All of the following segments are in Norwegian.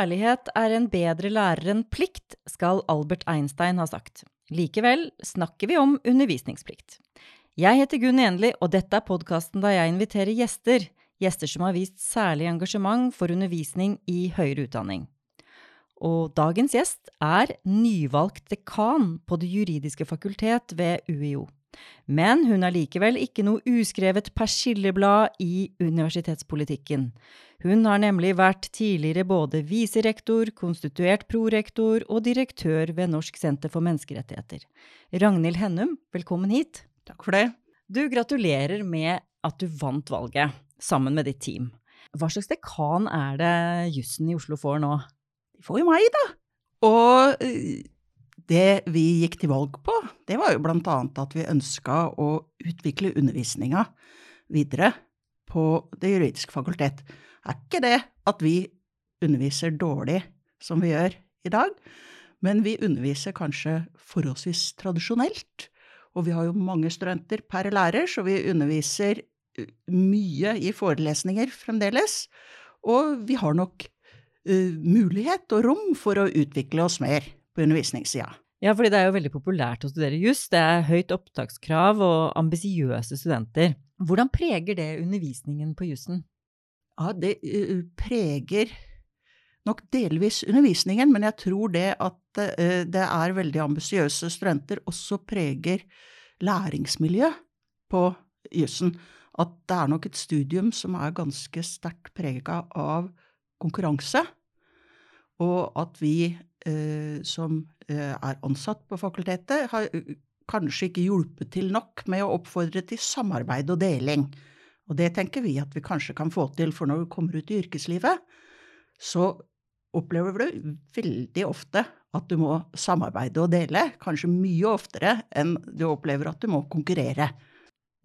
Kjærlighet er en bedre lærer enn plikt, skal Albert Einstein ha sagt. Likevel snakker vi om undervisningsplikt. Jeg heter Gunn Enli, og dette er podkasten der jeg inviterer gjester. Gjester som har vist særlig engasjement for undervisning i høyere utdanning. Og dagens gjest er nyvalgt dekan på Det juridiske fakultet ved UiO. Men hun er likevel ikke noe uskrevet persilleblad i universitetspolitikken. Hun har nemlig vært tidligere både viserektor, konstituert prorektor og direktør ved Norsk senter for menneskerettigheter. Ragnhild Hennum, velkommen hit. Takk for det. Du, gratulerer med at du vant valget, sammen med ditt team. Hva slags dekan er det jussen i Oslo får nå? De får jo meg, da. Og eh, det vi gikk til valg på, det var jo blant annet at vi ønska å utvikle undervisninga videre på Det juridiske fakultet. Er ikke det at vi underviser dårlig som vi gjør i dag, men vi underviser kanskje forholdsvis tradisjonelt. Og vi har jo mange studenter per lærer, så vi underviser mye i forelesninger fremdeles. Og vi har nok uh, mulighet og rom for å utvikle oss mer på undervisningssida. Ja, fordi det er jo veldig populært å studere juss. Det er høyt opptakskrav og ambisiøse studenter. Hvordan preger det undervisningen på jussen? Ja, det uh, preger nok delvis undervisningen, men jeg tror det at uh, det er veldig ambisiøse studenter, også preger læringsmiljøet på jussen. At det er nok et studium som er ganske sterkt prega av konkurranse, og at vi uh, som er ansatt på fakultetet, har kanskje ikke hjulpet til nok med å oppfordre til samarbeid og deling. Og det tenker vi at vi kanskje kan få til, for når du kommer ut i yrkeslivet, så opplever du veldig ofte at du må samarbeide og dele, kanskje mye oftere enn du opplever at du må konkurrere.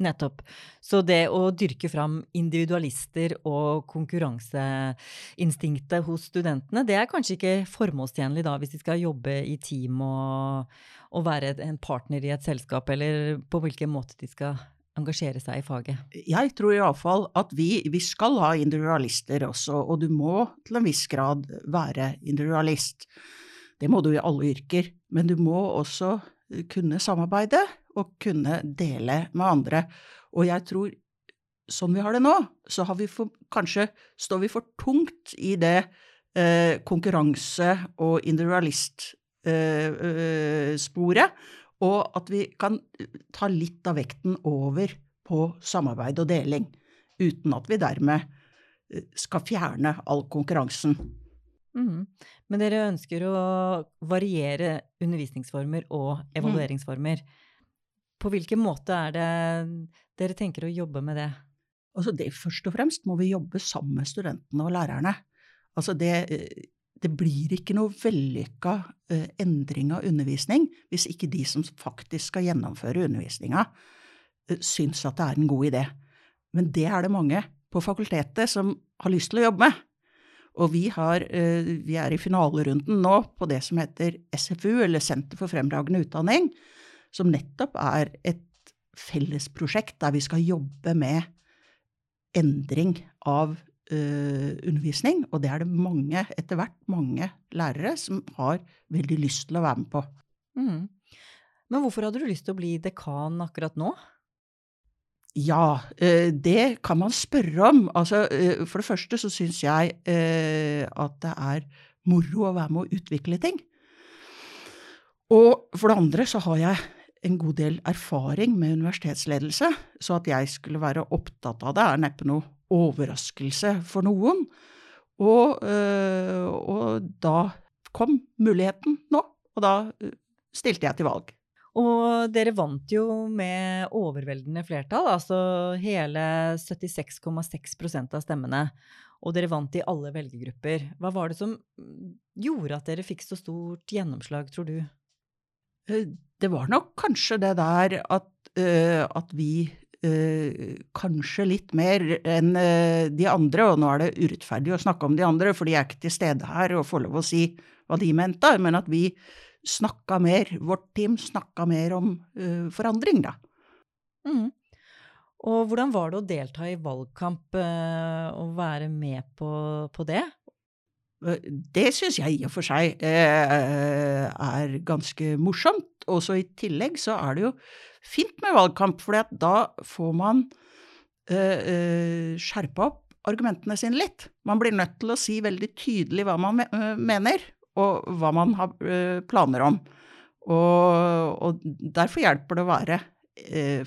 Nettopp. Så det å dyrke fram individualister og konkurranseinstinktet hos studentene, det er kanskje ikke formålstjenlig da, hvis de skal jobbe i team og, og være en partner i et selskap, eller på hvilken måte de skal engasjere seg i faget? Jeg tror iallfall at vi, vi skal ha individualister også, og du må til en viss grad være individualist. Det må du i alle yrker, men du må også kunne samarbeide og kunne dele med andre. Og jeg tror sånn vi har det nå, så vi for, kanskje står vi for tungt i det eh, konkurranse- og individualistsporet, eh, og at vi kan ta litt av vekten over på samarbeid og deling, uten at vi dermed skal fjerne all konkurransen. Mm. Men dere ønsker å variere undervisningsformer og evalueringsformer. På hvilken måte er det dere tenker å jobbe med det? Altså det, først og fremst må vi jobbe sammen med studentene og lærerne. Altså det, det blir ikke noe vellykka uh, endring av undervisning hvis ikke de som faktisk skal gjennomføre undervisninga, uh, syns at det er en god idé. Men det er det mange på fakultetet som har lyst til å jobbe med. Og vi, har, uh, vi er i finalerunden nå på det som heter SFU, eller Senter for fremragende utdanning, som nettopp er et fellesprosjekt der vi skal jobbe med endring av uh, undervisning. Og det er det mange, etter hvert mange lærere som har veldig lyst til å være med på. Mm. Men hvorfor hadde du lyst til å bli dekan akkurat nå? Ja, uh, det kan man spørre om. Altså, uh, for det første så syns jeg at det er moro å være med å utvikle ting. Og for det andre så har jeg en god del erfaring med universitetsledelse, så at jeg skulle være opptatt av det, er neppe noe overraskelse for noen. Og, og da kom muligheten nå, og da stilte jeg til valg. Og dere vant jo med overveldende flertall, altså hele 76,6% av stemmene. Og dere vant i alle velgergrupper. Hva var det som gjorde at dere fikk så stort gjennomslag, tror du? Eh, det var nok kanskje det der at, uh, at vi uh, kanskje litt mer enn uh, de andre, og nå er det urettferdig å snakke om de andre, for de er ikke til stede her og får lov å si hva de mente, men at vi snakka mer, vårt team snakka mer om forandring, da. Mm. Og hvordan var det å delta i valgkamp og være med på, på det? Det syns jeg i og for seg eh, er ganske morsomt. Og så i tillegg så er det jo fint med valgkamp, for da får man eh, skjerpa opp argumentene sine litt. Man blir nødt til å si veldig tydelig hva man mener, og hva man har planer om. Og, og derfor hjelper det å være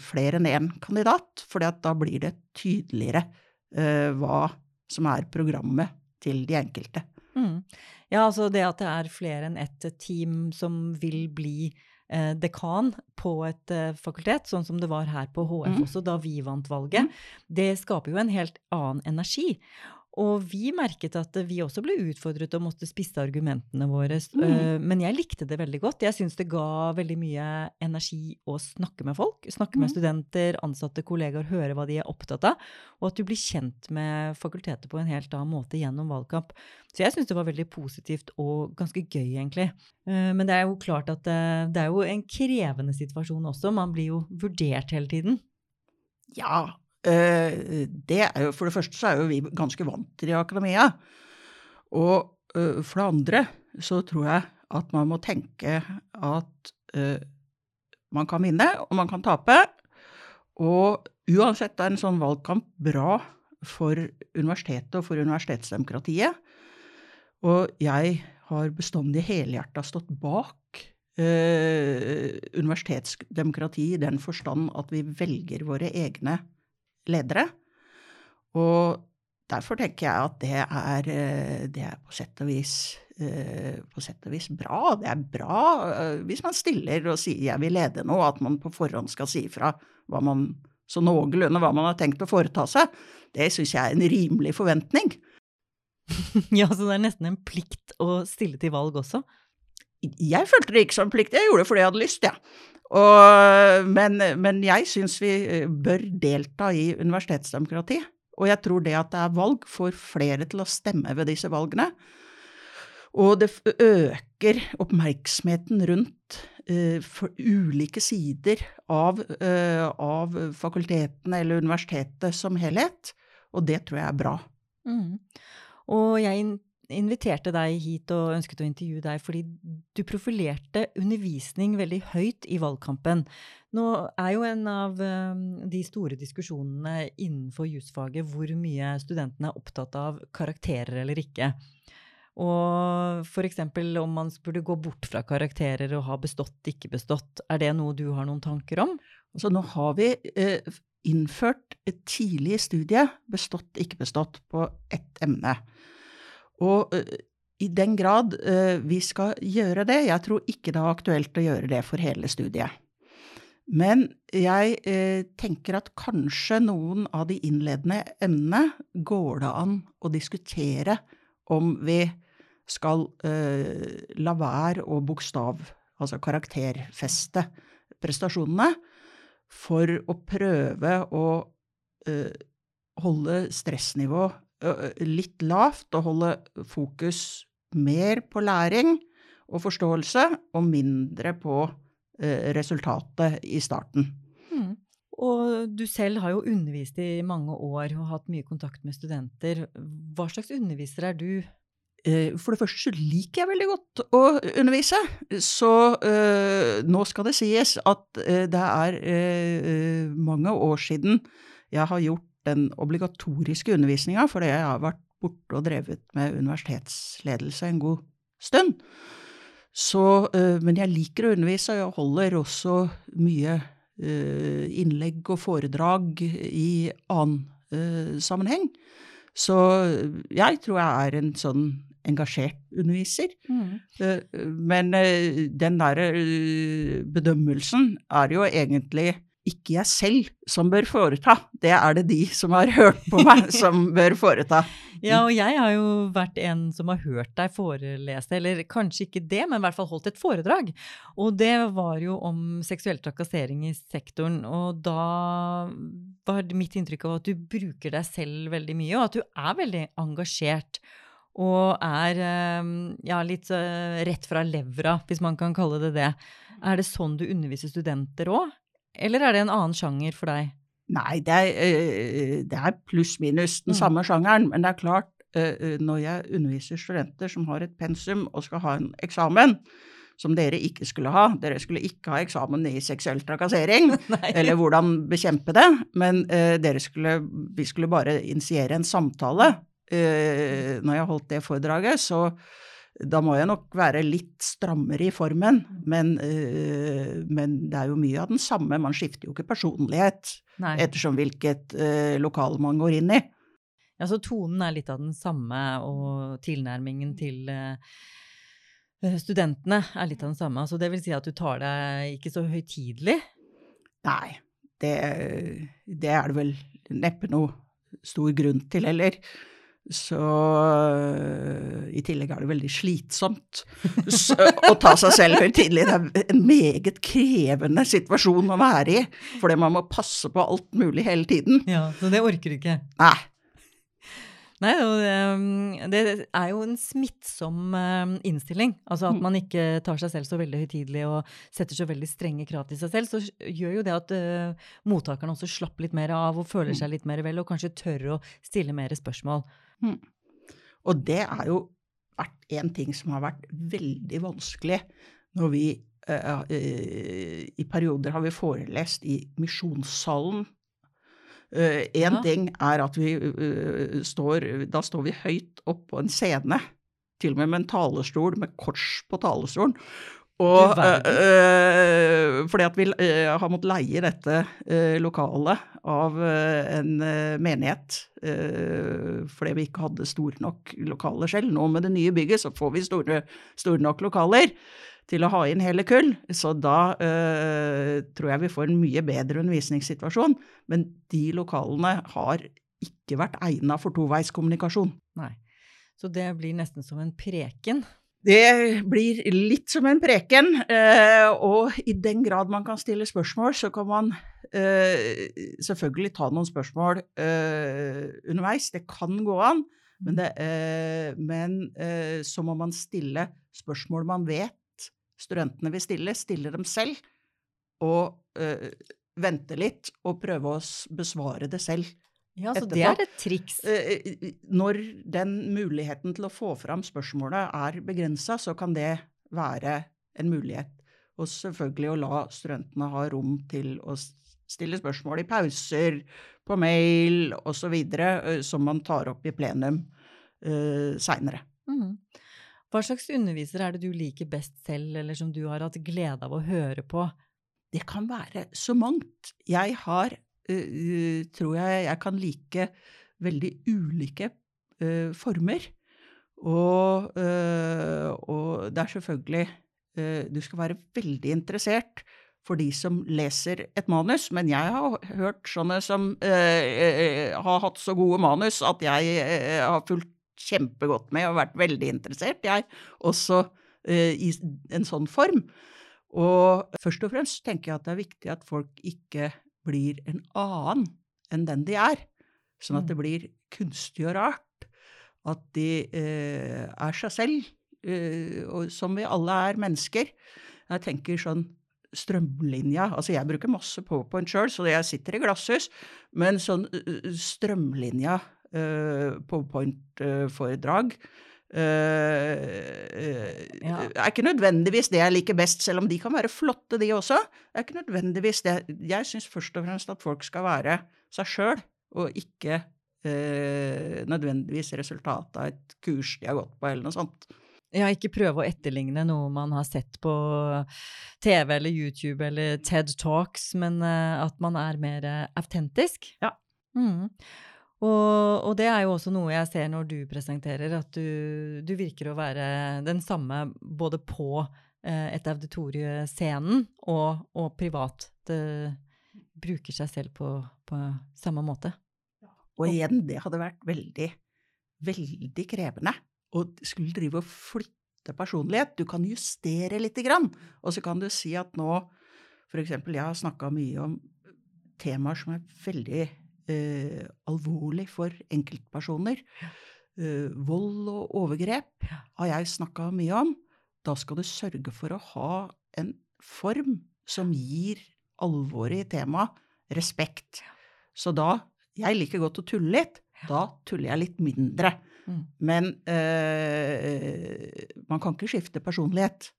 flere enn én kandidat, for da blir det tydeligere hva som er programmet til de enkelte. Mm. Ja, altså det at det er flere enn ett team som vil bli eh, dekan på et eh, fakultet, sånn som det var her på HF mm. også da vi vant valget, mm. det skaper jo en helt annen energi. Og vi merket at vi også ble utfordret og måtte spisse argumentene våre. Mm. Eh, men jeg likte det veldig godt. Jeg syns det ga veldig mye energi å snakke med folk. Snakke mm. med studenter, ansatte, kollegaer, høre hva de er opptatt av. Og at du blir kjent med fakultetet på en helt annen måte gjennom valgkamp. Så jeg syns det var veldig positivt og ganske gøy, egentlig. Eh, men det er jo klart at eh, det er jo en krevende situasjon også. Man blir jo vurdert hele tiden. Ja, det er jo, For det første så er jo vi ganske vant til det i akademia. Og eh, for det andre så tror jeg at man må tenke at eh, man kan vinne, og man kan tape. Og uansett er en sånn valgkamp bra for universitetet og for universitetsdemokratiet. Og jeg har bestandig helhjerta stått bak eh, universitetsdemokrati i den forstand at vi velger våre egne ledere. Og derfor tenker jeg at det er, eh, det er på, sett vis, eh, på sett og vis bra. Det er bra eh, hvis man stiller og sier 'jeg vil lede nå', at man på forhånd skal si ifra hva man så noenlunde hva man har tenkt å foreta seg. Det syns jeg er en rimelig forventning. ja, så det er nesten en plikt å stille til valg også? Jeg følte det ikke som plikt, jeg gjorde det fordi jeg hadde lyst, jeg. Ja. Og, men, men, jeg syns vi eh, bør delta i universitetsdemokrati. Og jeg tror det at det er valg, får flere til å stemme ved disse valgene. Og det øker oppmerksomheten rundt uh, ulike sider av, uh, av, fakultetene eller universitetet som helhet. Og det tror jeg er bra. Mm. Og jeg inviterte deg hit og ønsket å intervjue deg fordi du profilerte undervisning veldig høyt i valgkampen. Nå er jo en av ehm, de store diskusjonene innenfor jusfaget hvor mye studentene er opptatt av karakterer eller ikke. Og f.eks. om man burde gå bort fra karakterer og ha bestått, ikke bestått. Er det noe du har noen tanker om? Altså nå har vi eh, innført et tidlig studie, bestått, ikke bestått, på ett emne. Og i den grad vi skal gjøre det, jeg tror ikke det er aktuelt å gjøre det for hele studiet. Men jeg tenker at kanskje noen av de innledende emnene går det an å diskutere om vi skal la være å bokstav, altså karakterfeste prestasjonene, for å prøve å holde stressnivået litt lavt og holde fokus mer på læring og forståelse, og mindre på resultatet i starten. Mm. Og du selv har jo undervist i mange år og hatt mye kontakt med studenter. Hva slags underviser er du? For det første så liker jeg veldig godt å undervise. Så øh, nå skal det sies at det er øh, mange år siden jeg har gjort den obligatoriske undervisninga, fordi jeg har vært borte og drevet med universitetsledelse en god stund. Så, uh, men jeg liker å undervise, og jeg holder også mye uh, innlegg og foredrag i annen uh, sammenheng. Så jeg tror jeg er en sånn engasjert underviser. Mm. Men den derre bedømmelsen er jo egentlig ikke jeg selv som bør foreta. Det er det de som har hørt på meg, som bør foreta. Ja, og jeg har jo vært en som har hørt deg forelese, eller kanskje ikke det, men i hvert fall holdt et foredrag. Og det var jo om seksuell trakassering i sektoren. Og da var mitt inntrykk av at du bruker deg selv veldig mye, og at du er veldig engasjert. Og er ehm, ja, litt uh, rett fra levra, hvis man kan kalle det det. Er det sånn du underviser studenter òg? Eller er det en annen sjanger for deg? Nei, det er, det er pluss-minus den mm. samme sjangeren. Men det er klart eh, når jeg underviser studenter som har et pensum og skal ha en eksamen, som dere ikke skulle ha. Dere skulle ikke ha eksamen i seksuell trakassering, eller hvordan bekjempe det, men uh, dere skulle, vi skulle bare initiere en samtale. Uh, når jeg holdt det foredraget, så da må jeg nok være litt strammere i formen, men, uh, men, det er jo mye av den samme. Man skifter jo ikke personlighet Nei. ettersom hvilket lokal man går inn i. Ja, Så tonen er litt av den samme, og tilnærmingen til Eh, studentene er litt av den samme. Så det vil si at du tar deg ikke så høytidelig? Nei, det, det er det vel neppe noe stor grunn til heller. Så i tillegg er det veldig slitsomt så, å ta seg selv høytidelig. Det er en meget krevende situasjon å være i, fordi man må passe på alt mulig hele tiden. Ja, Så det orker du ikke? Nei. Nei, det er jo en smittsom innstilling. Altså at mm. man ikke tar seg selv så veldig høytidelig og setter så veldig strenge krav til seg selv. Så gjør jo det at uh, mottakerne også slapper litt mer av og føler mm. seg litt mer vel, og kanskje tør å stille mer spørsmål. Mm. Og det er jo vært en ting som har vært veldig vanskelig når vi uh, uh, I perioder har vi forelest i Misjonssalen Én uh, ja. ting er at vi uh, står Da står vi høyt opp på en scene, til og med med en talerstol med kors på talerstolen. Og uh, fordi at vi har måttet leie dette lokalet av en menighet fordi vi ikke hadde store nok lokaler selv. Nå med det nye bygget så får vi store, store nok lokaler til å ha inn hele kull. Så da øh, tror jeg vi får en mye bedre undervisningssituasjon. Men de lokalene har ikke vært egna for toveiskommunikasjon. Nei. Så det blir nesten som en preken? Det blir litt som en preken. Øh, og i den grad man kan stille spørsmål, så kan man øh, selvfølgelig ta noen spørsmål underveis. Det kan gå an. Men, det, men så må man stille spørsmål man vet studentene vil stille, stille dem selv, og øh, vente litt og prøve å besvare det selv. Ja, så etterpå. det er et triks. Når den muligheten til å få fram spørsmålet er begrensa, så kan det være en mulighet. Og selvfølgelig å la studentene ha rom til å stille spørsmål i pauser, på mail osv., som man tar opp i plenum uh, seinere. Mm. Hva slags underviser er det du liker best selv, eller som du har hatt glede av å høre på? Det kan være så mangt. Jeg har, uh, tror jeg, jeg kan like veldig ulike uh, former. Og, uh, og, det er selvfølgelig Du skal være veldig interessert for de som leser et manus, men jeg har hørt sånne som har hatt så gode manus at jeg har fulgt kjempegodt med og vært veldig interessert, jeg, også uh, i en sånn form. Og først og fremst tenker jeg at det er viktig at folk ikke blir en annen enn den de er. Sånn at det mm. blir kunstig og rart. At de uh, er seg selv, uh, og som vi alle er mennesker. Jeg tenker sånn strømlinja Altså, jeg bruker masse PowerPoint sjøl, så jeg sitter i glasshus, men sånn strømlinja Eh, powerpoint-foredrag. Uh, ja. er ikke nødvendigvis det jeg liker best, selv om de kan være flotte, de også. Er ikke nødvendigvis det. Jeg syns først og fremst at folk skal være seg sjøl, og ikke nødvendigvis resultatet av et kurs de har gått på, eller noe sånt. Ja, ikke prøve å etterligne noe man har sett på TV eller YouTube eller TED Talks, men at man er mer autentisk. Ja. Mm. Og, og, det er jo også noe jeg ser når du presenterer, at du, du virker å være den samme både på eh, et auditoriescenen og, og privat. Det bruker seg selv på, på samme måte. Og igjen, det hadde vært veldig, veldig krevende å skulle drive og flytte personlighet. Du kan justere lite grann, og så kan du si at nå For eksempel, jeg har snakka mye om temaer som er veldig eh, alvorlig for enkeltpersoner. Eh, vold og overgrep har jeg snakka mye om. Da skal du sørge for å ha en form som gir alvoret i temaet respekt. Så da Jeg liker godt å tulle litt, Da tuller jeg litt mindre. Mm. Men eh, man kan ikke skifte personlighet.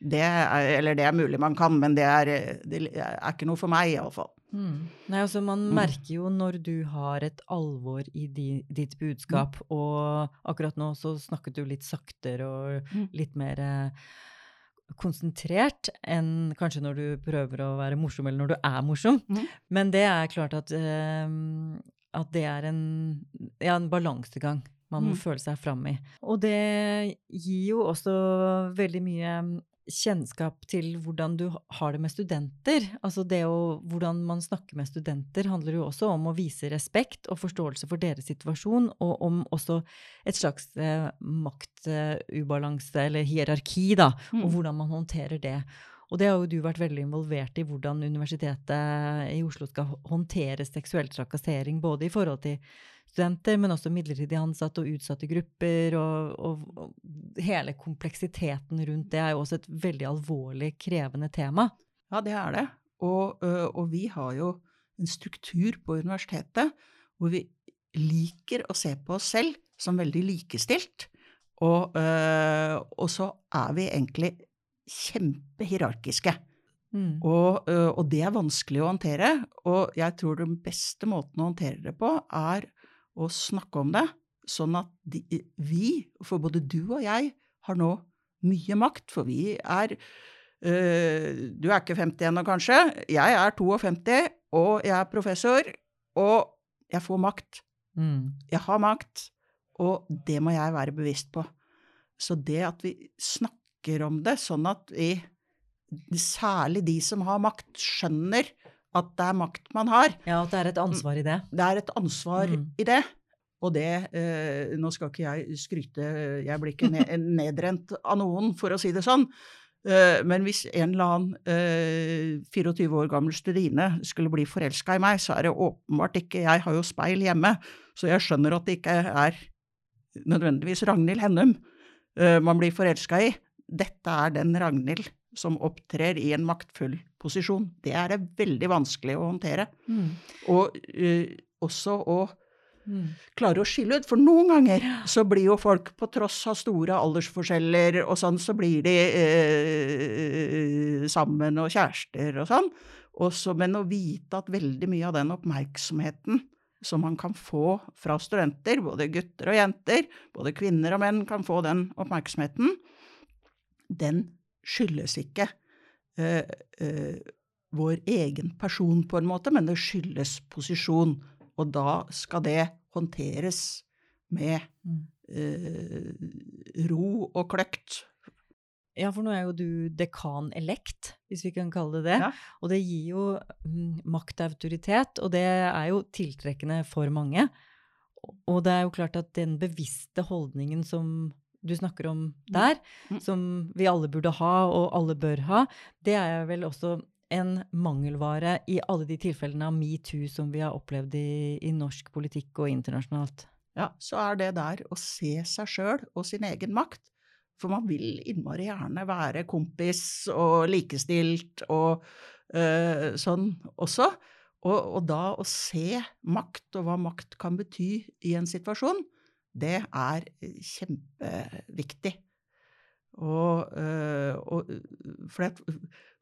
Det er, eller det er mulig man kan, men det er, det er ikke noe for meg, iallfall. Mm. Nei, altså Man Mm. merker jo når du har et alvor i di, ditt budskap, og akkurat nå så snakket du litt saktere og Mm. litt mer eh, konsentrert enn kanskje når du prøver å være morsom, eller når du er morsom. Mm. Men det er klart at, eh, at det er en, ja, en balansegang man må Mm. føle seg fram i. Og det gir jo også veldig mye kjennskap til hvordan du har det med studenter. Altså det å, hvordan man snakker med studenter handler jo også om å vise respekt og forståelse for deres situasjon, og om også et slags eh, maktubalanse, eller hierarki, da, og Mm. hvordan man håndterer det. Og det har jo du vært veldig involvert i, hvordan Universitetet i Oslo skal håndtere seksuell trakassering, både i forhold til studenter, men også midlertidig ansatte og utsatte grupper, og, og, og hele kompleksiteten rundt det er jo også et veldig alvorlig, krevende tema. Ja, det er det. Og, og vi har jo en struktur på universitetet hvor vi liker å se på oss selv som veldig likestilt. Og, og så er vi egentlig kjempehierarkiske. Mm. Og, og det er vanskelig å håndtere. Og jeg tror den beste måten å håndtere det på, er å snakke om det. Sånn at de, vi, for både du og jeg, har nå mye makt. For vi er øh, Du er ikke 50 ennå, kanskje. Jeg er 52, og jeg er professor. Og jeg får makt. Mm. Jeg har makt, og det må jeg være bevisst på. Så det at vi snakker om det, sånn at vi, særlig de som har makt, skjønner at det er makt man har. Ja, at det er et ansvar i det. Det er et ansvar Mm. i det. Og det eh, Nå skal ikke jeg skryte, jeg blir ikke ne nedrent av noen, for å si det sånn. Eh, men hvis en eller annen eh, 24 år gammel studine skulle bli forelska i meg, så er det åpenbart ikke Jeg har jo speil hjemme, så jeg skjønner at det ikke er nødvendigvis Ragnhild Hennum eh, man blir forelska i. Dette er den Ragnhild som opptrer i en maktfull posisjon. Det er det veldig vanskelig å håndtere. Mm. Og uh, også å Mm. klare å skille ut, for noen ganger så blir jo folk, på tross av store aldersforskjeller og sånn, så blir de uh, sammen og kjærester og sånn. Også, men å vite at veldig mye av den oppmerksomheten som man kan få fra studenter, både gutter og jenter, både kvinner og menn kan få den oppmerksomheten, den skyldes ikke eh, eh, vår egen person, på en måte, men det skyldes posisjon. Og da skal det håndteres med Mm. eh, ro og kløkt. Ja, for nå er jo du dekan-elekt, hvis vi kan kalle det det. Ja. Og det gir jo mm, maktautoritet, og det er jo tiltrekkende for mange. Og det er jo klart at den bevisste holdningen som du snakker om der, Mm. som vi alle burde ha, og alle bør ha, det er vel også en mangelvare i alle de tilfellene av metoo som vi har opplevd i, i norsk politikk og internasjonalt. Ja, så er det der å se seg sjøl og sin egen makt. For man vil innmari gjerne være kompis og likestilt og øh, sånn også. Og, og da å se makt og hva makt kan bety i en situasjon, det er kjempeviktig. Og, øh, og for at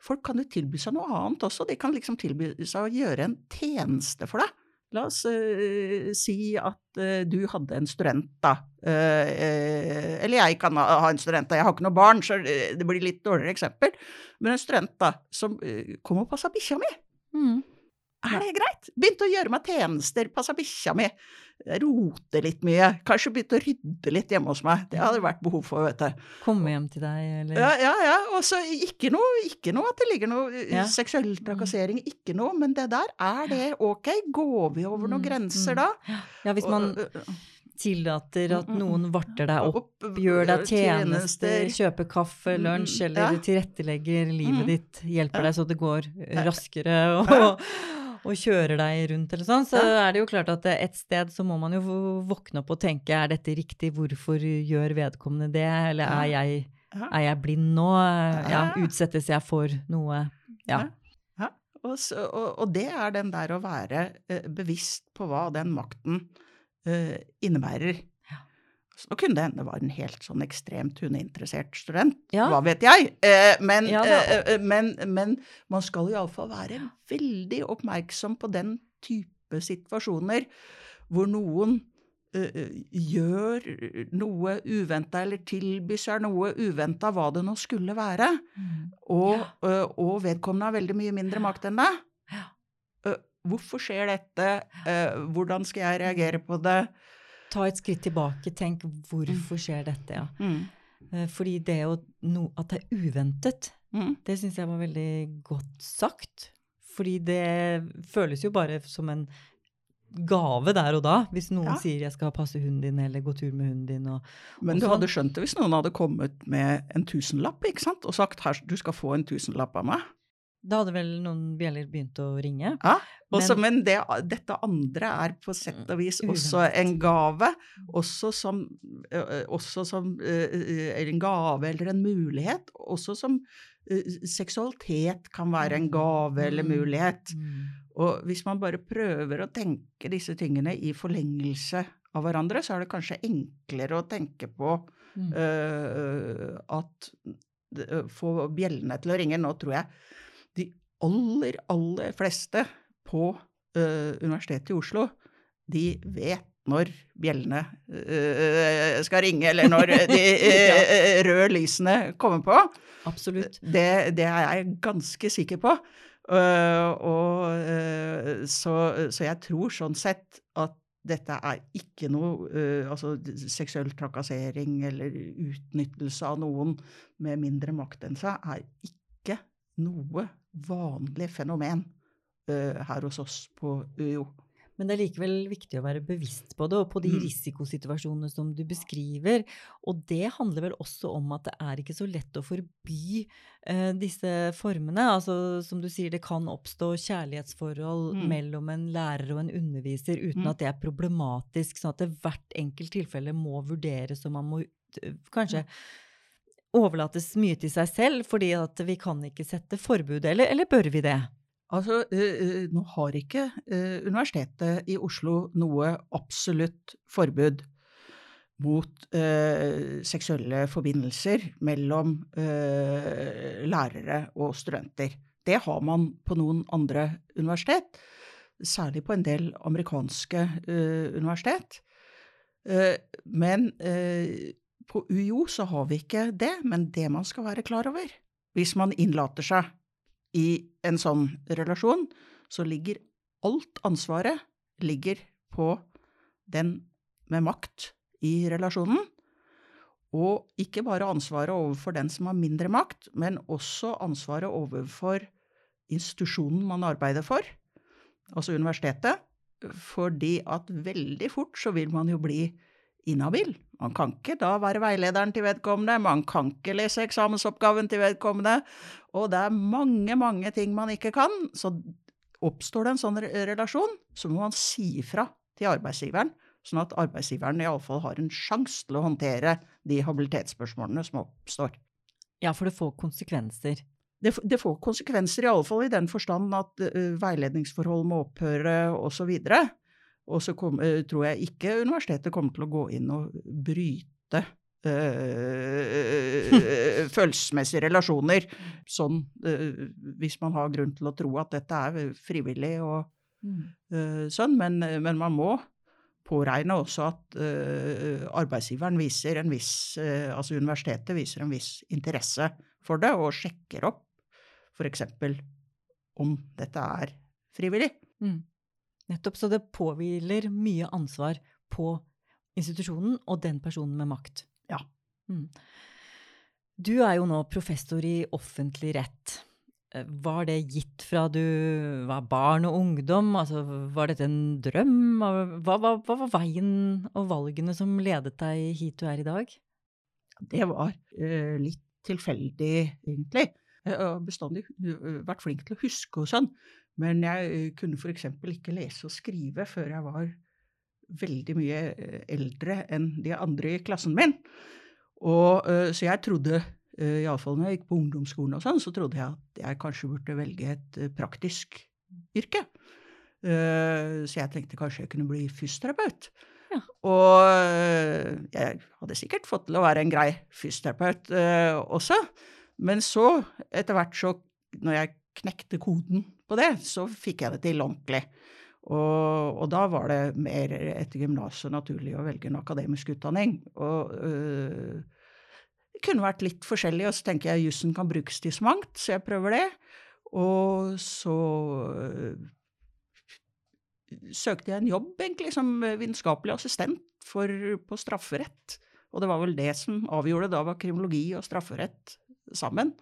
folk kan jo tilby seg noe annet også. De kan liksom tilby seg å gjøre en tjeneste for deg. La oss uh, si at uh, du hadde en student, da. Uh, eller jeg kan ha, ha en student, da. Jeg har ikke noe barn, så det blir litt dårligere eksempel. Men en student da, som kom og passa bikkja mi. Er det greit? Begynte å gjøre meg tjenester, passa bikkja mi. Rote litt mye. Kanskje begynte å rydde litt hjemme hos meg. Det hadde det vært behov for, vet du. Komme hjem til deg, eller Ja, ja, ja. Og så ikke noe, ikke noe at det ligger noe uh, Ja. seksuell trakassering, ikke noe. Men det der, er det ok? Går vi over noen Mm, grenser mm. da? Ja, hvis man uh, uh, tillater at Mm, mm, noen varter deg opp, gjør deg tjenester, kjøper kaffe, Mm, lunsj, eller tilrettelegger livet Mm. ditt, hjelper deg så det går raskere, og. Og kjører deg rundt eller sånn, så er det jo klart at et sted så må man jo våkne opp og tenke, er dette riktig, hvorfor gjør vedkommende det, eller er jeg, er jeg blind nå, ja, utsettes jeg for noe, ja. Ja. Og, så, og, og det er den der å være eh, bevisst på hva den makten eh, innebærer. Så kunne det hende det var en helt sånn ekstremt hundeinteressert student, Ja. hva vet jeg. Eh, men, Ja, eh, eh, men, men man skal iallfall være veldig oppmerksom på den type situasjoner hvor noen eh, eh, gjør noe uventa eller tilbyr seg noe uventa, hva det nå skulle være, og, Ja. eh, og vedkommende har veldig mye mindre makt enn deg. Ja. Hvorfor skjer dette? Hvordan skal jeg reagere på det? Ta et skritt tilbake, tenk hvorfor skjer dette, ja. Mm. Eh, Fordi det no, at det er uventet, Mm. det syns jeg var veldig godt sagt. Fordi det føles jo bare som en gave der og da, hvis noen Ja. sier 'jeg skal passe hunden din', eller 'gå tur med hunden din'. Og, Men du sånn. hadde skjønt det hvis noen hadde kommet med en tusenlapp ikke sant? og sagt her, du skal få en tusenlapp av meg. Da hadde vel noen bjeller begynt å ringe. Ja, også, Men- men det, dette andre er på sett og vis Mm, også en gave. Også som, også som en gave eller en mulighet. Også som seksualitet kan være en gave eller Mm. mulighet. Mm. Og hvis man bare prøver å tenke disse tingene i forlengelse av hverandre, så er det kanskje enklere å tenke på Mm. øh, at få bjellene til å ringe. Nå tror jeg de aller, aller fleste på uh, Universitetet i Oslo, de vet når bjellene uh, skal ringe, eller når de uh, røde lysene kommer på. Absolutt. Det, det er jeg ganske sikker på. Og, så, så jeg tror sånn sett at dette er ikke noe uh, altså seksuell trakassering eller utnyttelse av noen med mindre makt enn seg, er ikke noe vanlig fenomen øh, her hos oss på UiO. Men det er likevel viktig å være bevisst på det, og på de Mm. risikosituasjonene som du beskriver. Og det handler vel også om at det er ikke så lett å forby eh, disse formene. Altså som du sier, det kan oppstå kjærlighetsforhold Mm. mellom en lærer og en underviser uten Mm. at det er problematisk, sånn at det hvert enkelt tilfelle må vurderes, og man må eh, kanskje overlates mye til seg selv, fordi at vi kan ikke sette forbud, eller, eller bør vi det? Altså, øh, øh, nå har ikke øh, Universitetet i Oslo noe absolutt forbud mot seksuelle forbindelser mellom lærere og studenter. Det har man på noen andre universitet, særlig på en del amerikanske universitet. Eh, men eh, på UiO så har vi ikke det, men det man skal være klar over hvis man innlater seg i en sånn relasjon, så ligger alt ansvaret ligger på den med makt i relasjonen. Og ikke bare ansvaret overfor den som har mindre makt, men også ansvaret overfor institusjonen man arbeider for, altså universitetet. Fordi at veldig fort så vil man jo bli inhabil. Man kan ikke da være veilederen til vedkommende, man kan ikke lese eksamensoppgaven til vedkommende, og det er mange, mange ting man ikke kan. Så oppstår det en sånn relasjon, så må man si ifra til arbeidsgiveren, sånn at arbeidsgiveren iallfall har en sjanse til å håndtere de habilitetsspørsmålene som oppstår. Ja, for det får konsekvenser. Det, det får konsekvenser, i alle fall i den forstand at uh, veiledningsforhold må opphøre osv. Og så kom, eh, tror jeg ikke universitetet kommer til å gå inn og bryte eh, følelsesmessige relasjoner, sånn eh, hvis man har grunn til å tro at dette er frivillig og eh, sånn, men, men man må påregne også at arbeidsgiveren viser en viss, altså universitetet viser en viss interesse for det, og sjekker opp f.eks. om dette er frivillig. Mm. Nettopp. Så det påhviler mye ansvar på institusjonen og den personen med makt. Ja. Mm. Du er jo nå professor i offentlig rett. Eh, Var det gitt fra du var barn og ungdom? Altså, var dette en drøm? Hva, hva, hva var veien og valgene som ledet deg hit du er i dag? Det var uh, litt tilfeldig, egentlig. Jeg har bestandig eh, vært flink til å huske og sånn, men jeg eh, kunne eksempel ikke lese og skrive før jeg var veldig mye eh, eldre enn de andre i klassen min. Og, eh, så jeg trodde, iallfall når jeg gikk på ungdomsskolen og sånn, så trodde jeg at jeg kanskje burde velge et praktisk yrke. Så jeg tenkte kanskje jeg kunne bli fysioterapeut. ja. Og jeg hadde sikkert fått til å være en grei fysioterapeut også, men så, etter hvert så, når jeg knekte koden på det, så fikk jeg det til ordentlig. Og, og da var det mer etter gymnaset naturlig å velge en akademisk utdanning. Og øh, det kunne vært litt forskjellig, og så tenker jeg jussen kan brukes til så mangt, så jeg prøver det. Og så øh, søkte jeg en jobb, egentlig, som vitenskapelig assistent for, på strafferett. Og det var vel det som avgjorde. Da var kriminologi og strafferett sammen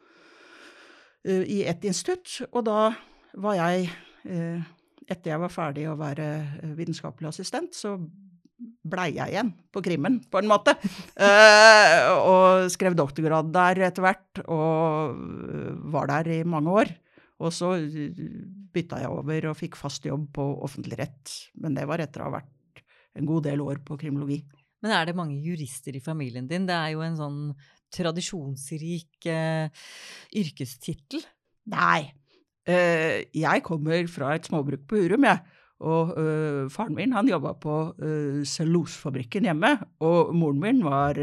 i ett institutt. Og da var jeg, uh, etter jeg var ferdig å være uh, vitenskapelig assistent, så blei jeg igjen på krimmen, på en måte. og skrev doktorgrad der etter hvert, og var der i mange år. Og så bytta jeg over og fikk fast jobb på offentlig rett. Men det var etter å ha vært en god del år på kriminologi. Men er det mange jurister i familien din? Det er jo en sånn tradisjonsrik eh, yrkestittel. Nei. Uh, jeg kommer fra et småbruk på Hurum, jeg. Og uh, faren min han jobba på uh, cellulosefabrikken hjemme. Og moren min var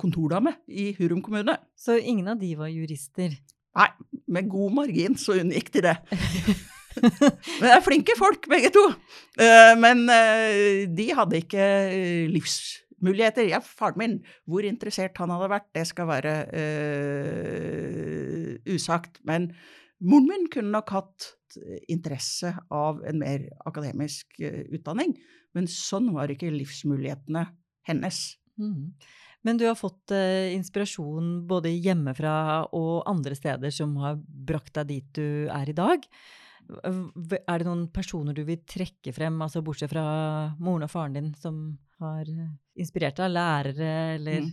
kontordame i Hurum kommune. Så ingen av de var jurister? Nei, med god margin så unngikk de det. Men det er flinke folk, begge to. Men de hadde ikke livsmuligheter. Ja, faren min, hvor interessert han hadde vært, det skal være uh, usagt. Men moren min kunne nok hatt interesse av en mer akademisk utdanning. Men sånn var ikke livsmulighetene hennes. Mm. Men du har fått eh, inspirasjon både hjemmefra og andre steder som har brakt deg dit du er i dag. Er det noen personer du vil trekke frem, altså bortsett fra moren og faren din, som har inspirert deg? Lærere eller mm.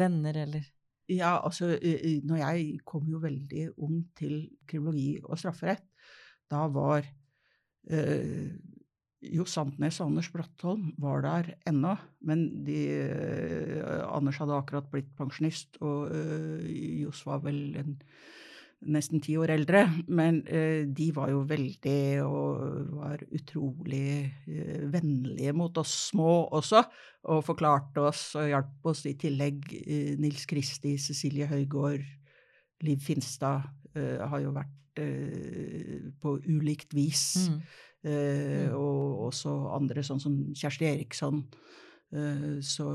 venner, eller? Ja, altså, når jeg kom jo veldig ung til kriminologi og strafferett, da var eh, Jo Sandnes og Anders Brattholm var der ennå, men de, eh, Anders hadde akkurat blitt pensjonist, og eh, Johs var vel en nesten ti år eldre, men eh, de var jo veldig og var utrolig eh, vennlige mot oss små også, og forklarte oss og hjalp oss i tillegg. Eh, Nils Kristi, Cecilie Høygård, Liv Finstad har jo vært på ulikt vis. Mm. Mm. Og også andre, sånn som Kjersti Eriksson. så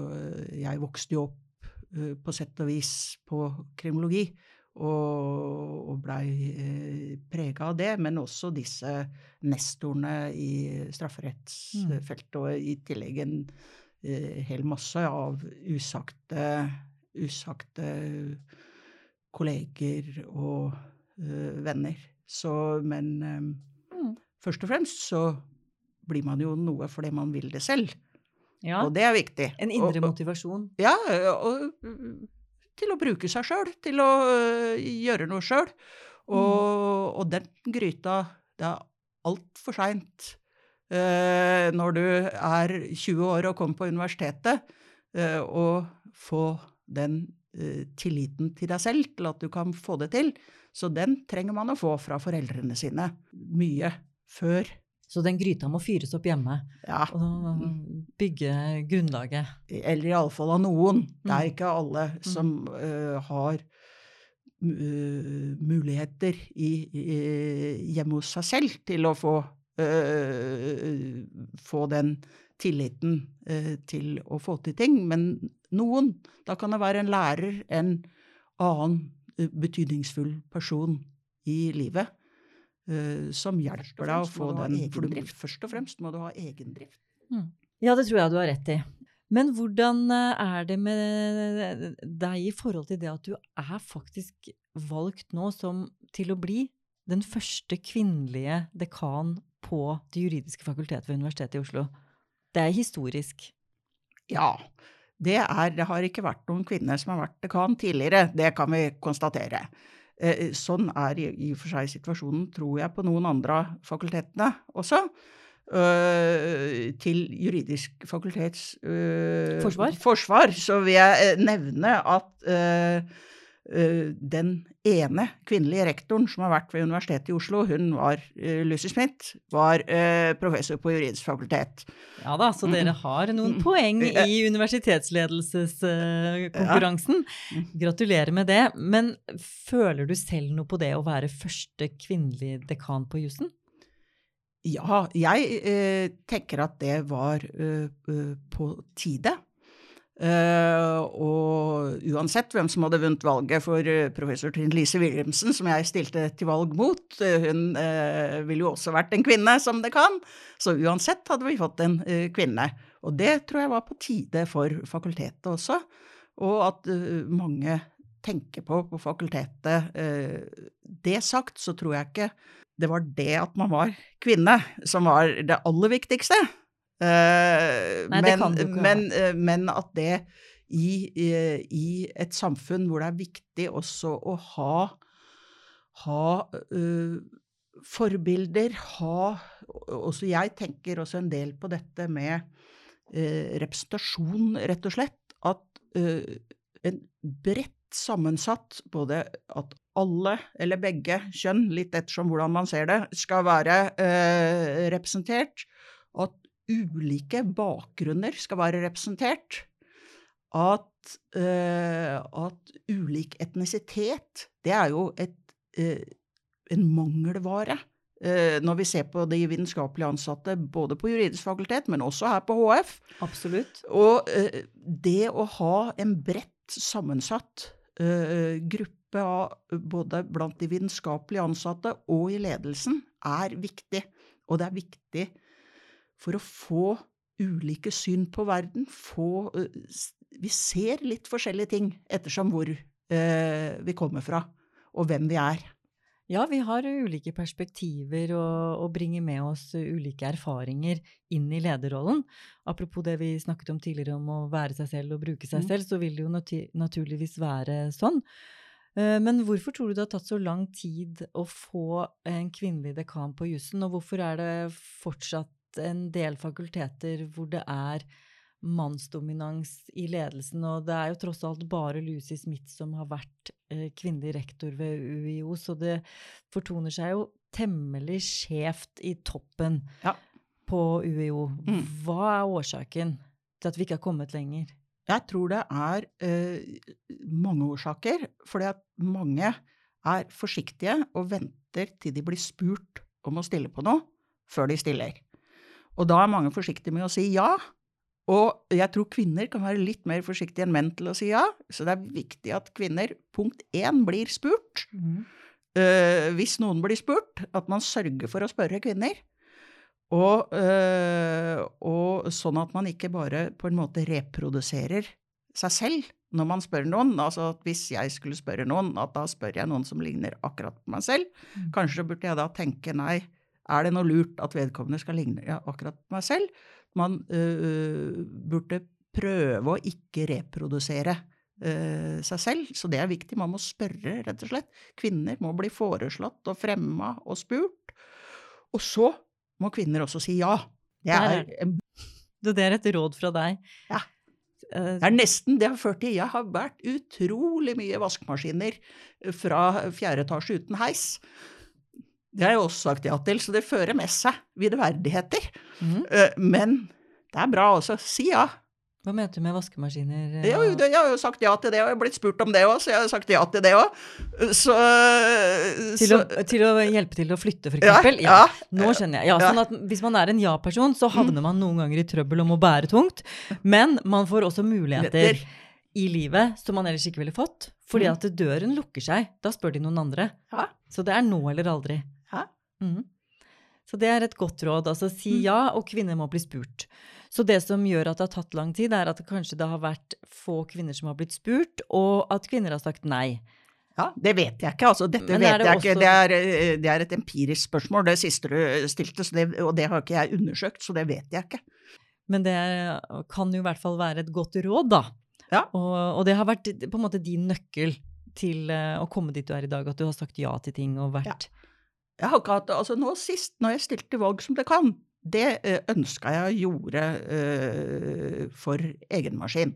jeg vokste jo opp på sett og vis på kriminologi og, og blei eh, prega av det, men også disse nestorene i strafferettsfeltet, mm. og i tillegg en eh, hel masse av usagte, usagte kolleger og eh, venner. Så, men mm. først og fremst så blir man jo noe fordi man vil det selv. Ja. Og det er viktig. En indre og, motivasjon. Ja, og til å bruke seg sjøl, til å uh, gjøre noe sjøl. Og, mm. og, den gryta Det er altfor seint eh, når du er 20 år og kommer på universitetet, uh, å få den tilliten til deg selv til at du kan få det til. Så den trenger man å få fra foreldrene sine mye før så den gryta må fyres opp hjemme ja. og bygge grunnlaget. Eller iallfall av noen. Det er mm. ikke alle mm. som uh, har uh, muligheter i, i, hjemme hos seg selv til å få, uh, få den tilliten til å få til ting. Men noen. Da kan det være en lærer, en annen betydningsfull person i livet uh, som hjelper deg å få den. For du, først og fremst må du ha egendrift. Mm. Ja, det tror jeg du har rett i. Men hvordan eh, er det med deg i forhold til det at du er faktisk valgt nå som til å bli den første kvinnelige dekan på Det juridiske fakultetet ved Universitetet i Oslo? Det er historisk. Ja. Det, er, det har ikke vært noen kvinner som har vært dekan tidligere, det kan vi konstatere. Eh, sånn er i og for seg situasjonen, tror jeg, på noen andre av fakultetene også. Uh, til juridisk fakultets uh, forsvar. forsvar. så vil jeg nevne at den ene kvinnelige rektoren som har vært ved Universitetet i Oslo, hun var uh, Lucy Smith, var uh, professor på juridisk fakultet. Ja da, så dere har noen poeng i universitetsledelseskonkurransen. Uh, Gratulerer med det. Men føler du selv noe på det å være første kvinnelige dekan på jussen? Ja, jeg eh, tenker at det var eh, på tide. Uh, og uansett hvem som hadde vunnet valget for uh, professor Trine Lise Wilhelmsen, som jeg stilte til valg mot, uh, hun ville jo også vært en kvinne, som det kan. Så uansett hadde vi fått en kvinne. Og det tror jeg var på tide for fakultetet også. Og at mange tenker på på fakultetet. det sagt, så tror jeg ikke det var det at man var kvinne som var det aller viktigste. Uh, Nei, men, det men, uh, men, at det i, i, i, et samfunn hvor det er viktig også å ha, ha forbilder, ha Også jeg tenker også en del på dette med representasjon, rett og slett. At en bredt sammensatt, både at alle, eller begge kjønn, litt ettersom hvordan man ser det, skal være representert. At ulike bakgrunner skal være representert. At, uh, at ulik etnisitet, det er jo et, uh, en mangelvare. Uh, når vi ser på de vitenskapelige ansatte både på juridisk fakultet, men også her på HF. Absolutt. Og det å ha en bredt sammensatt gruppe av både blant de vitenskapelige ansatte og i ledelsen er viktig. Og det er viktig for å få ulike syn på verden. Få Vi ser litt forskjellige ting ettersom hvor eh, vi kommer fra, og hvem vi er. Ja, vi har ulike perspektiver og, og, bringer med oss ulike erfaringer inn i lederrollen. Apropos det vi snakket om tidligere om å være seg selv og bruke seg mm. selv, så vil det jo nat naturligvis være sånn. Men hvorfor tror du det har tatt så lang tid å få en kvinnelig dekan på jussen, og hvorfor er det fortsatt en del fakulteter hvor det er mannsdominans i ledelsen, og det er jo tross alt bare Lucy Smith som har vært eh, kvinnelig rektor ved UiO, så det fortoner seg jo temmelig skjevt i toppen ja. på UiO. Mm. Hva er årsaken til at vi ikke har kommet lenger? Jeg tror det er eh, mange årsaker, fordi at mange er forsiktige og venter til de blir spurt om å stille på noe, før de stiller. Og da er mange forsiktige med å si ja. Og jeg tror kvinner kan være litt mer forsiktige enn menn til å si ja. Så det er viktig at kvinner, punkt én, blir spurt. Mm. Uh, hvis noen blir spurt, at man sørger for å spørre kvinner. Og, uh, og, sånn at man ikke bare på en måte reproduserer seg selv når man spør noen. Altså at hvis jeg skulle spørre noen, at da spør jeg noen som ligner akkurat på meg selv. Mm. Kanskje burde jeg da tenke nei, er det noe lurt at vedkommende skal ligne ja, akkurat meg selv? Man uh, burde prøve å ikke reprodusere uh, seg selv, så det er viktig. Man må spørre, rett og slett. Kvinner må bli foreslått og fremma og spurt. Og så må kvinner også si ja. Det er, det er et råd fra deg. Ja. Det er nesten det har ført til. Jeg har vært utrolig mye vaskemaskiner fra fjerde etasje uten heis. Det har jeg også sagt ja til, så det fører med seg videreverdigheter. Mm. Men det er bra også. Si ja. Hva mente du med vaskemaskiner? Ja, jeg har jo sagt ja til det, og jeg har blitt spurt om det òg, så jeg har sagt ja til det òg. Så, til, så å, til, å, hjelpe til å flytte, for eksempel? Ja, ja, Nå skjønner jeg. Ja, sånn at Hvis man er en ja-person, så havner mm. man noen ganger i trøbbel om å bære tungt. Men man får også muligheter i livet som man ellers ikke ville fått. Fordi mm. at døren lukker seg. Da spør de noen andre. Så det er nå eller aldri. Mm. Så det er et godt råd. Altså si mm. ja, og kvinner må bli spurt. Så det som gjør at det har tatt lang tid, er at det kanskje det har vært få kvinner som har blitt spurt, og at kvinner har sagt nei. Ja, Det vet jeg ikke. altså Dette vet jeg også... ikke. Det er, eh, det er, et empirisk spørsmål, det siste du stilte, det, og det har ikke jeg undersøkt, så det vet jeg ikke. Men det kan jo i hvert fall være et godt råd, da. Ja. Og, og, det har vært på en måte din nøkkel til uh, å komme dit du er i dag, at du har sagt ja til ting og vært ja. Jeg har ikke hatt Altså, nå sist, når jeg stilte valg som det kan, det ønska jeg å gjøre uh, for egen maskin.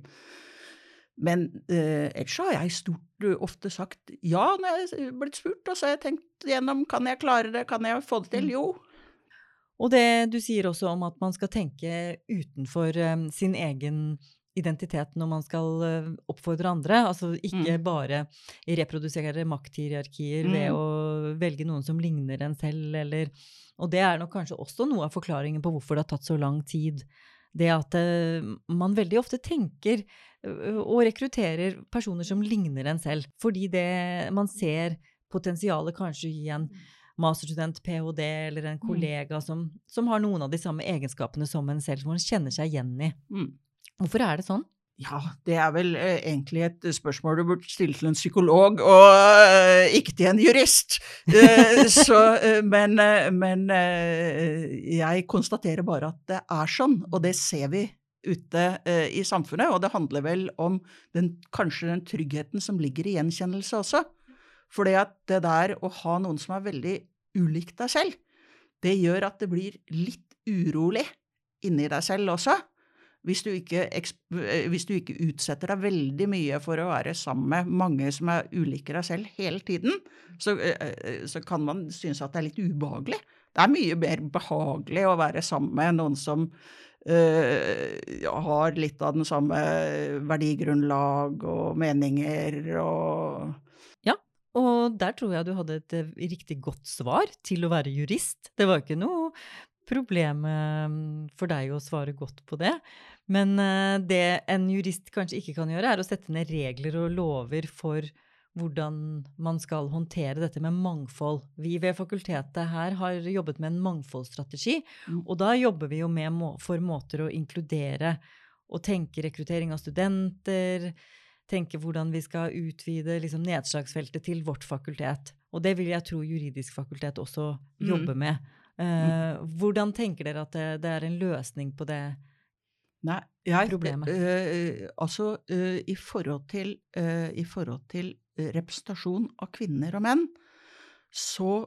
Men uh, ellers har jeg stort ofte sagt ja når jeg er blitt spurt, og så har jeg tenkt gjennom kan jeg klare det, kan jeg få det til? Mm. Jo. Og det du sier også om at man skal tenke utenfor um, sin egen identitet når man skal uh, oppfordre andre. Altså ikke Mm. bare reprodusere makthierarkier ved Mm. å velge noen som ligner en selv, eller Og det er nok kanskje også noe av forklaringen på hvorfor det har tatt så lang tid. Det at uh, man veldig ofte tenker og rekrutterer personer som ligner en selv. Fordi det man ser potensialet kanskje i en masterstudent, ph.d. eller en kollega som, som har noen av de samme egenskapene som en selv, som man kjenner seg igjen i. Mm. Hvorfor er det sånn? Ja, det er vel eh, egentlig et spørsmål du burde stille til en psykolog, og eh, ikke til en jurist. Eh, så, men men jeg konstaterer bare at det er sånn, og det ser vi ute i samfunnet. Og det handler vel om den, kanskje den tryggheten som ligger i gjenkjennelse også. Fordi at det der å ha noen som er veldig ulikt deg selv, det gjør at det blir litt urolig inni deg selv også. Hvis du, ikke, eh, hvis du ikke utsetter deg veldig mye for å være sammen med mange som er ulike deg selv hele tiden, så, eh, eh, så kan man synes at det er litt ubehagelig. Det er mye mer behagelig å være sammen med noen som eh, har litt av den samme verdigrunnlag og meninger og Og der tror jeg du hadde et riktig godt svar til å være jurist. Det var ikke noe problem for deg å svare godt på det. Men eh, det en jurist kanskje ikke kan gjøre, er å sette ned regler og lover for hvordan man skal håndtere dette med mangfold. Vi ved fakultetet her har jobbet med en mangfoldsstrategi, Mm. og da jobber vi jo med må for måter å inkludere og tenke rekruttering av studenter, tenke hvordan vi skal utvide liksom, nedslagsfeltet til vårt fakultet. Og det vil jeg tro juridisk fakultet også Mm. jobber med. Uh, hvordan tenker dere at det, det er en løsning på det? Nei, jeg, Problemet. eh, altså eh, i forhold til, eh, i forhold til representasjon av kvinner og menn, så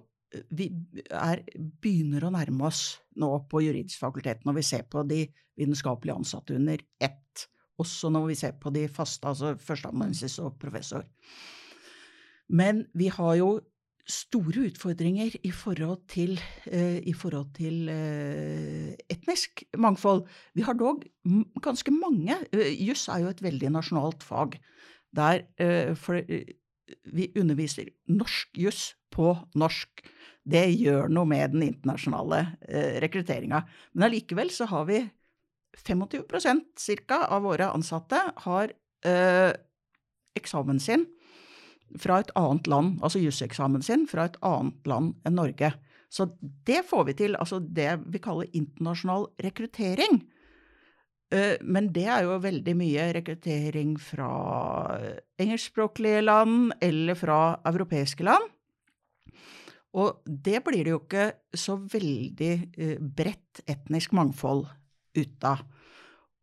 vi er, begynner å nærme oss nå på juridisk fakultet når vi ser på de vitenskapelige ansatte under ett. Også når vi ser på de faste, altså førsteamanuensis og professor. Men vi har jo store utfordringer i forhold til, eh, i forhold til eh, etnisk mangfold. Vi har dog ganske mange. eh, Juss er jo et veldig nasjonalt fag. Der vi underviser norsk juss på norsk. Det gjør noe med den internasjonale rekrutteringa. Men allikevel så har vi 25 ca. av våre ansatte har eksamen sin fra et annet land, altså juseksamen sin fra et annet land enn Norge. Så det får vi til, altså det vi kaller internasjonal rekruttering. Eh, Men det er jo veldig mye rekruttering fra engelskspråklige land eller fra europeiske land. Og det blir det jo ikke så veldig eh, bredt etnisk mangfold ut av.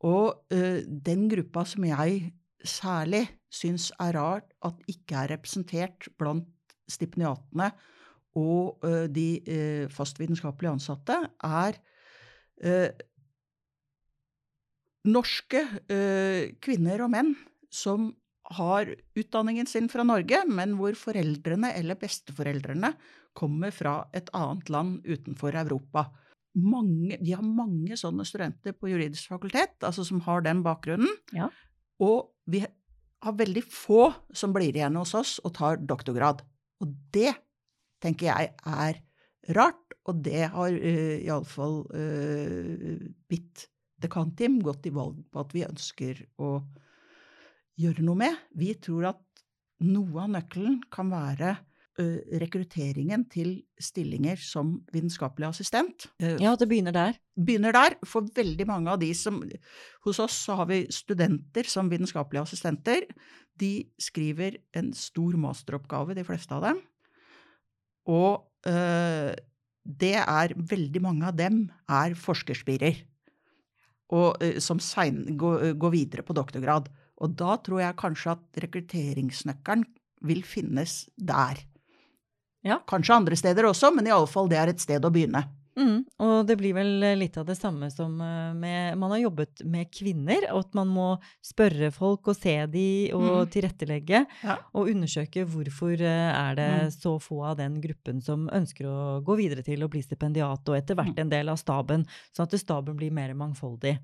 Og eh, den gruppa som jeg særlig syns er rart at ikke er representert blant stipendiatene og eh, de eh, fastvitenskapelige ansatte, er eh, norske kvinner og menn som har utdanningen sin fra Norge, men hvor foreldrene eller besteforeldrene kommer fra et annet land utenfor Europa. Mange, vi har mange sånne studenter på juridisk fakultet, altså som har den bakgrunnen. Ja. Og vi har veldig få som blir igjen hos oss og tar doktorgrad. Og det tenker jeg er rart, og det har uh, iallfall uh, mitt dekanteam gått i valg på at vi ønsker å gjøre noe med. Vi tror at noe av nøkkelen kan være rekrutteringen til stillinger som vitenskapelig assistent. Ja, det begynner der. begynner der. For veldig mange av de som Hos oss så har vi studenter som vitenskapelige assistenter. De skriver en stor masteroppgave, de fleste av dem. Og øh, det er Veldig mange av dem er forskerspirer. Og øh, som sein, går, går videre på doktorgrad. Og da tror jeg kanskje at rekrutteringsnøkkelen vil finnes der. Ja. Kanskje andre steder også, men iallfall det er et sted å begynne. Mm, og det blir vel litt av det samme som eh, med Man har jobbet med kvinner, og at man må spørre folk og se de og Mm. tilrettelegge. Ja. Og undersøke hvorfor eh, er det Mm. så få av den gruppen som ønsker å gå videre til å bli stipendiat, og etter hvert Mm. en del av staben, sånn at staben blir mer mangfoldig.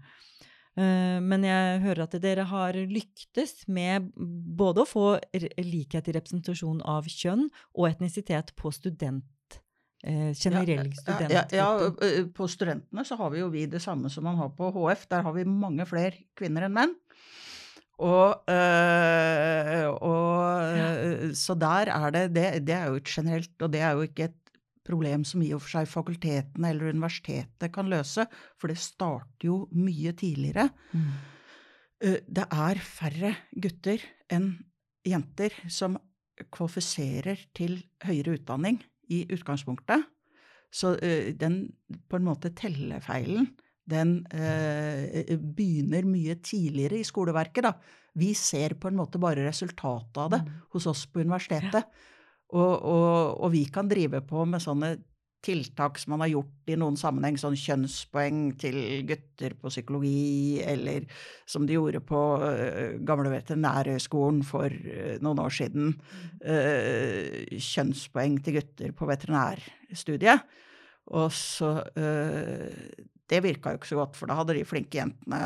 Eh, Men jeg hører at dere har lyktes med både å få likhet i representasjon av kjønn og etnisitet på student, generell student. Ja, ja, ja, på studentene så har vi jo vi det samme som man har på HF. Der har vi mange flere kvinner enn menn. Og, øh, og ja. Så der er det, det Det er jo generelt, og det er jo ikke et problem som i og for seg fakultetene eller universitetet kan løse, for det starter jo mye tidligere. Mm. Eh, Det er færre gutter enn jenter som kvalifiserer til høyere utdanning i utgangspunktet. Så eh, den på en måte tellefeilen, den eh, begynner mye tidligere i skoleverket, da. Vi ser på en måte bare resultatet av det Mm. hos oss på universitetet. Og, og, og vi kan drive på med sånne tiltak som man har gjort i noen sammenheng, sånn kjønnspoeng til gutter på psykologi, eller som de gjorde på uh, gamle veterinærhøgskolen for uh, noen år siden. uh, kjønnspoeng til gutter på veterinærstudiet. Og så uh, Det virka jo ikke så godt, for da hadde de flinke jentene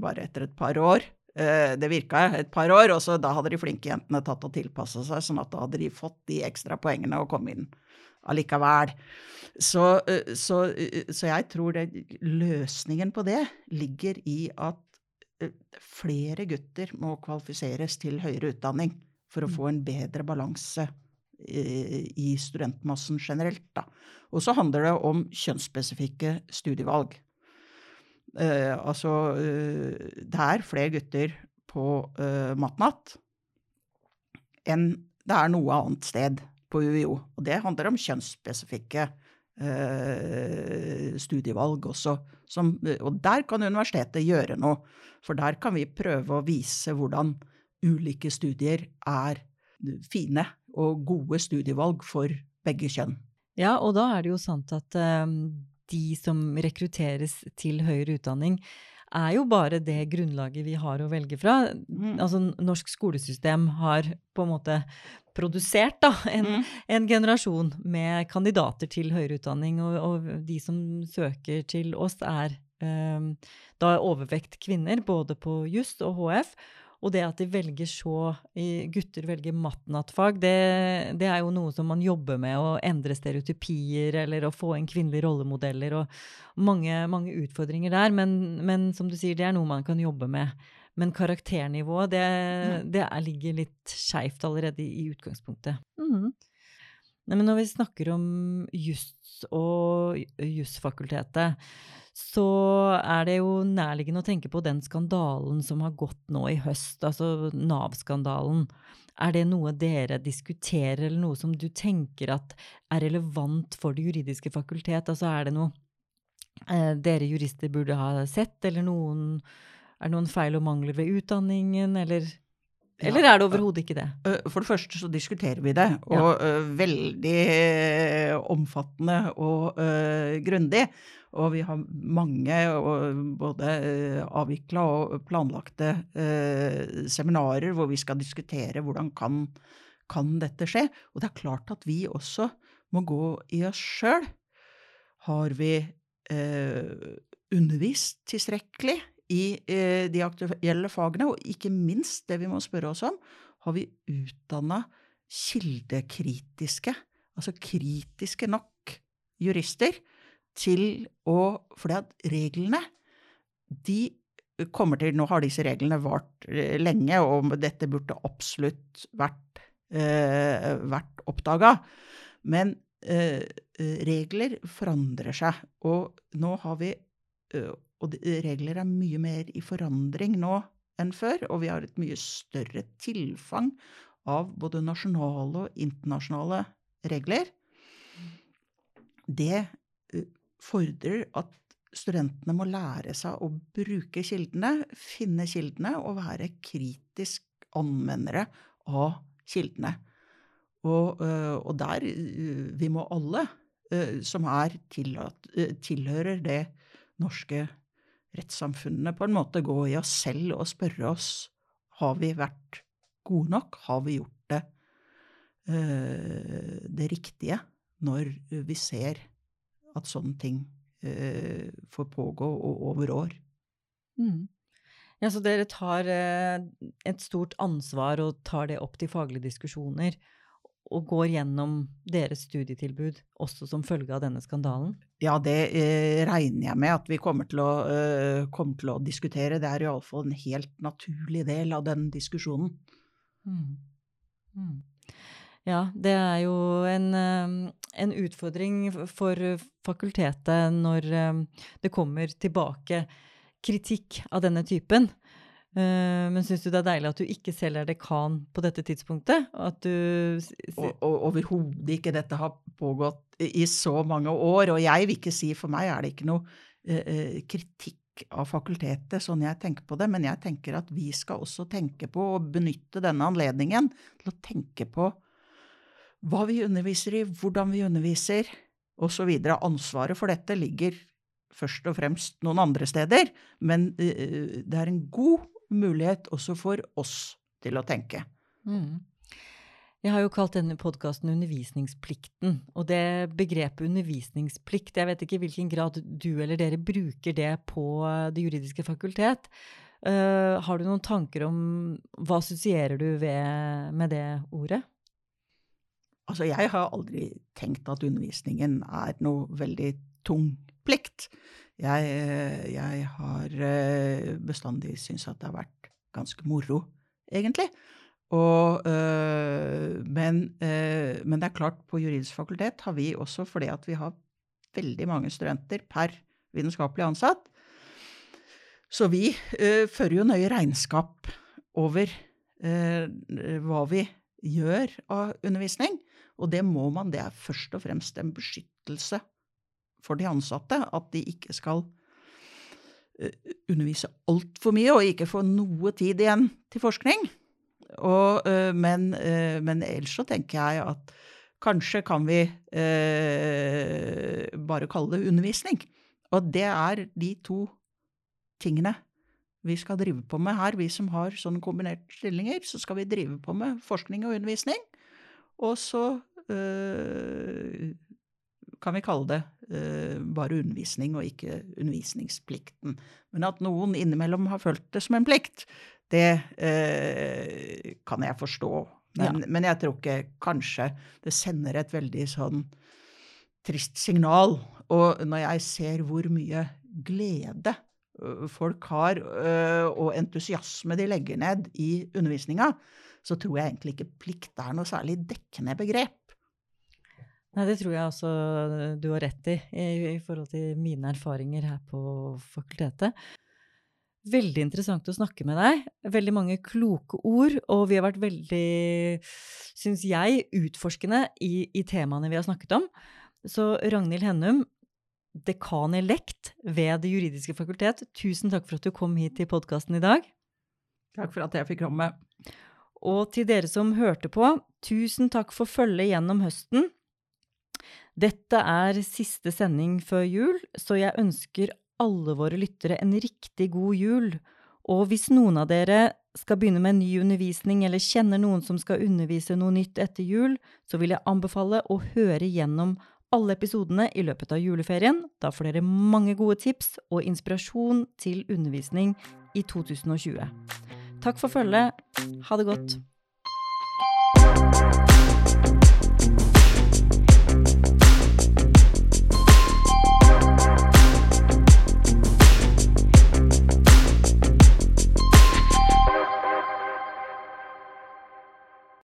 bare etter et par år Det virka et par år, og så da hadde de flinke jentene tatt og tilpassa seg, sånn at da hadde de fått de ekstra poengene og kom inn allikevel. Så, eh, så, eh, så jeg tror det, løsningen på det ligger i at eh, flere gutter må kvalifiseres til høyere utdanning for å Mm. få en bedre balanse eh, i studentmassen generelt. Da. Og så handler det om kjønnsspesifikke studievalg. Eh, altså, eh, det er flere gutter på uh, Matnatt enn det er noe annet sted på UiO. Og det handler om kjønnsspesifikke eh, studievalg også. Som, og der kan universitetet gjøre noe, for der kan vi prøve å vise hvordan ulike studier er fine og gode studievalg for begge kjønn. Ja, og da er det jo sant at eh, de som rekrutteres til høyere utdanning, er jo bare det grunnlaget vi har å velge fra. Mm. Altså, norsk skolesystem har på en måte produsert da, en, Mm. en generasjon med kandidater til høyere utdanning, og, og de som søker til oss, er eh, da overvekt kvinner, både på juss og HF. Og det at de velger så Gutter velger matnattfag, det, det er jo noe som man jobber med, å endre stereotypier eller å få inn kvinnelige rollemodeller og mange, mange utfordringer der. Men, men som du sier, det er noe man kan jobbe med. Men karakternivået, det, det er, ligger litt skeivt allerede i, i utgangspunktet. Mm. Nei, men når vi snakker om juss og jusfakultetet, så er det jo nærliggende å tenke på den skandalen som har gått nå i høst, altså Nav-skandalen. Er det noe dere diskuterer, eller noe som du tenker at er relevant for det juridiske fakultet? Altså er det noe eh, dere jurister burde ha sett, eller noen, er det noen feil og mangler ved utdanningen, eller, eller er det overhodet ikke det? Eh, For det første så diskuterer vi det, og ja. veldig eh, omfattende og uh, grundig. Og vi har mange både avvikla og planlagte eh, seminarer hvor vi skal diskutere hvordan kan, kan dette skje. Og det er klart at vi også må gå i oss sjøl. Har vi eh, undervist tilstrekkelig i eh, de aktuelle fagene, og ikke minst det vi må spørre oss om, har vi utdanna kildekritiske, altså kritiske nok jurister til å Fordi at reglene, de kommer til Nå har disse reglene vart eh, lenge, og dette burde absolutt vært, eh, vært oppdaga. Men eh, regler forandrer seg, og nå har vi eh, Og regler er mye mer i forandring nå enn før, og vi har et mye større tilfang av både nasjonale og internasjonale regler. Det fordrer at studentene må lære seg å bruke kildene, finne kildene og være kritisk anvendere av kildene. Og, og der Vi må alle som er tilhører det norske rettssamfunnet, på en måte gå i oss selv og spørre oss har vi vært gode nok, har vi gjort det, uh, det riktige, når vi ser at sånne ting uh, får pågå over år. Mm. Ja, så dere tar uh, et stort ansvar og tar det opp til faglige diskusjoner og går gjennom deres studietilbud også som følge av denne skandalen? Ja, det eh, regner jeg med at vi kommer til å, eh, kommer til å diskutere. Det er iallfall en helt naturlig del av den diskusjonen. Mm. Mm. Ja, det er jo en, eh, en, utfordring for fakultetet når eh, det kommer tilbake kritikk av denne typen. Uh, men syns du det er deilig at du ikke selv er dekan på dette tidspunktet? At du Overhodet ikke. Dette har pågått i så mange år. Og jeg vil ikke si For meg er det ikke noe uh, kritikk av fakultetet, sånn jeg tenker på det. Men jeg tenker at vi skal også tenke på å benytte denne anledningen til å tenke på hva vi underviser i, hvordan vi underviser, osv. Ansvaret for dette ligger først og fremst noen andre steder, men uh, det er en god mulighet også for oss til å tenke. Mm. Jeg har jo kalt denne podkasten Undervisningsplikten. Og det begrepet undervisningsplikt, jeg vet ikke i hvilken grad du eller dere bruker det på Det juridiske fakultet. Uh, har du noen tanker om Hva assosierer du ved, med det ordet? Altså, jeg har aldri tenkt at undervisningen er noe veldig tung plikt. Jeg, eh, jeg har eh, bestandig syntes at det har vært ganske moro, egentlig. Og, øh, men, øh, men, det er klart, på juridisk fakultet har vi også, fordi at vi har veldig mange studenter per vitenskapelig ansatt, så vi øh, fører jo nøye regnskap over hva vi gjør av undervisning. Og det må man. Det er først og fremst en beskyttelse for de ansatte at de ikke skal eh, undervise altfor mye og ikke få noe tid igjen til forskning. Og, eh, men, eh, men, ellers så tenker jeg at kanskje kan vi eh, bare kalle det undervisning. Og det er de to tingene vi skal drive på med her. Vi som har sånne kombinerte stillinger, så skal vi drive på med forskning og undervisning. Og så øh, kan vi kalle det uh, bare undervisning og ikke undervisningsplikten. Men at noen innimellom har følt det som en plikt, det uh, kan jeg forstå. Men, ja. men, jeg tror ikke kanskje det sender et veldig sånn trist signal. Og når jeg ser hvor mye glede øh, folk har, og entusiasme de legger ned i undervisninga, så tror jeg egentlig ikke plikt er noe særlig dekkende begrep. Nei, det tror jeg også du har rett i, i, i forhold til mine erfaringer her på fakultetet. Veldig interessant å snakke med deg. Veldig mange kloke ord, og vi har vært veldig, syns jeg, utforskende i, i, temaene vi har snakket om. Så Ragnhild Hennum, dekan elekt ved Det juridiske fakultet, tusen takk for at du kom hit til podkasten i dag. Takk for at jeg fikk komme. Og til dere som hørte på, tusen takk for følget gjennom høsten. Dette er siste sending før jul, så jeg ønsker alle våre lyttere en riktig god jul. Og hvis noen av dere skal begynne med ny undervisning, eller kjenner noen som skal undervise noe nytt etter jul, så vil jeg anbefale å høre gjennom alle episodene i løpet av juleferien. Da får dere mange gode tips og inspirasjon til undervisning i 2020. Takk for følget. Ha det godt.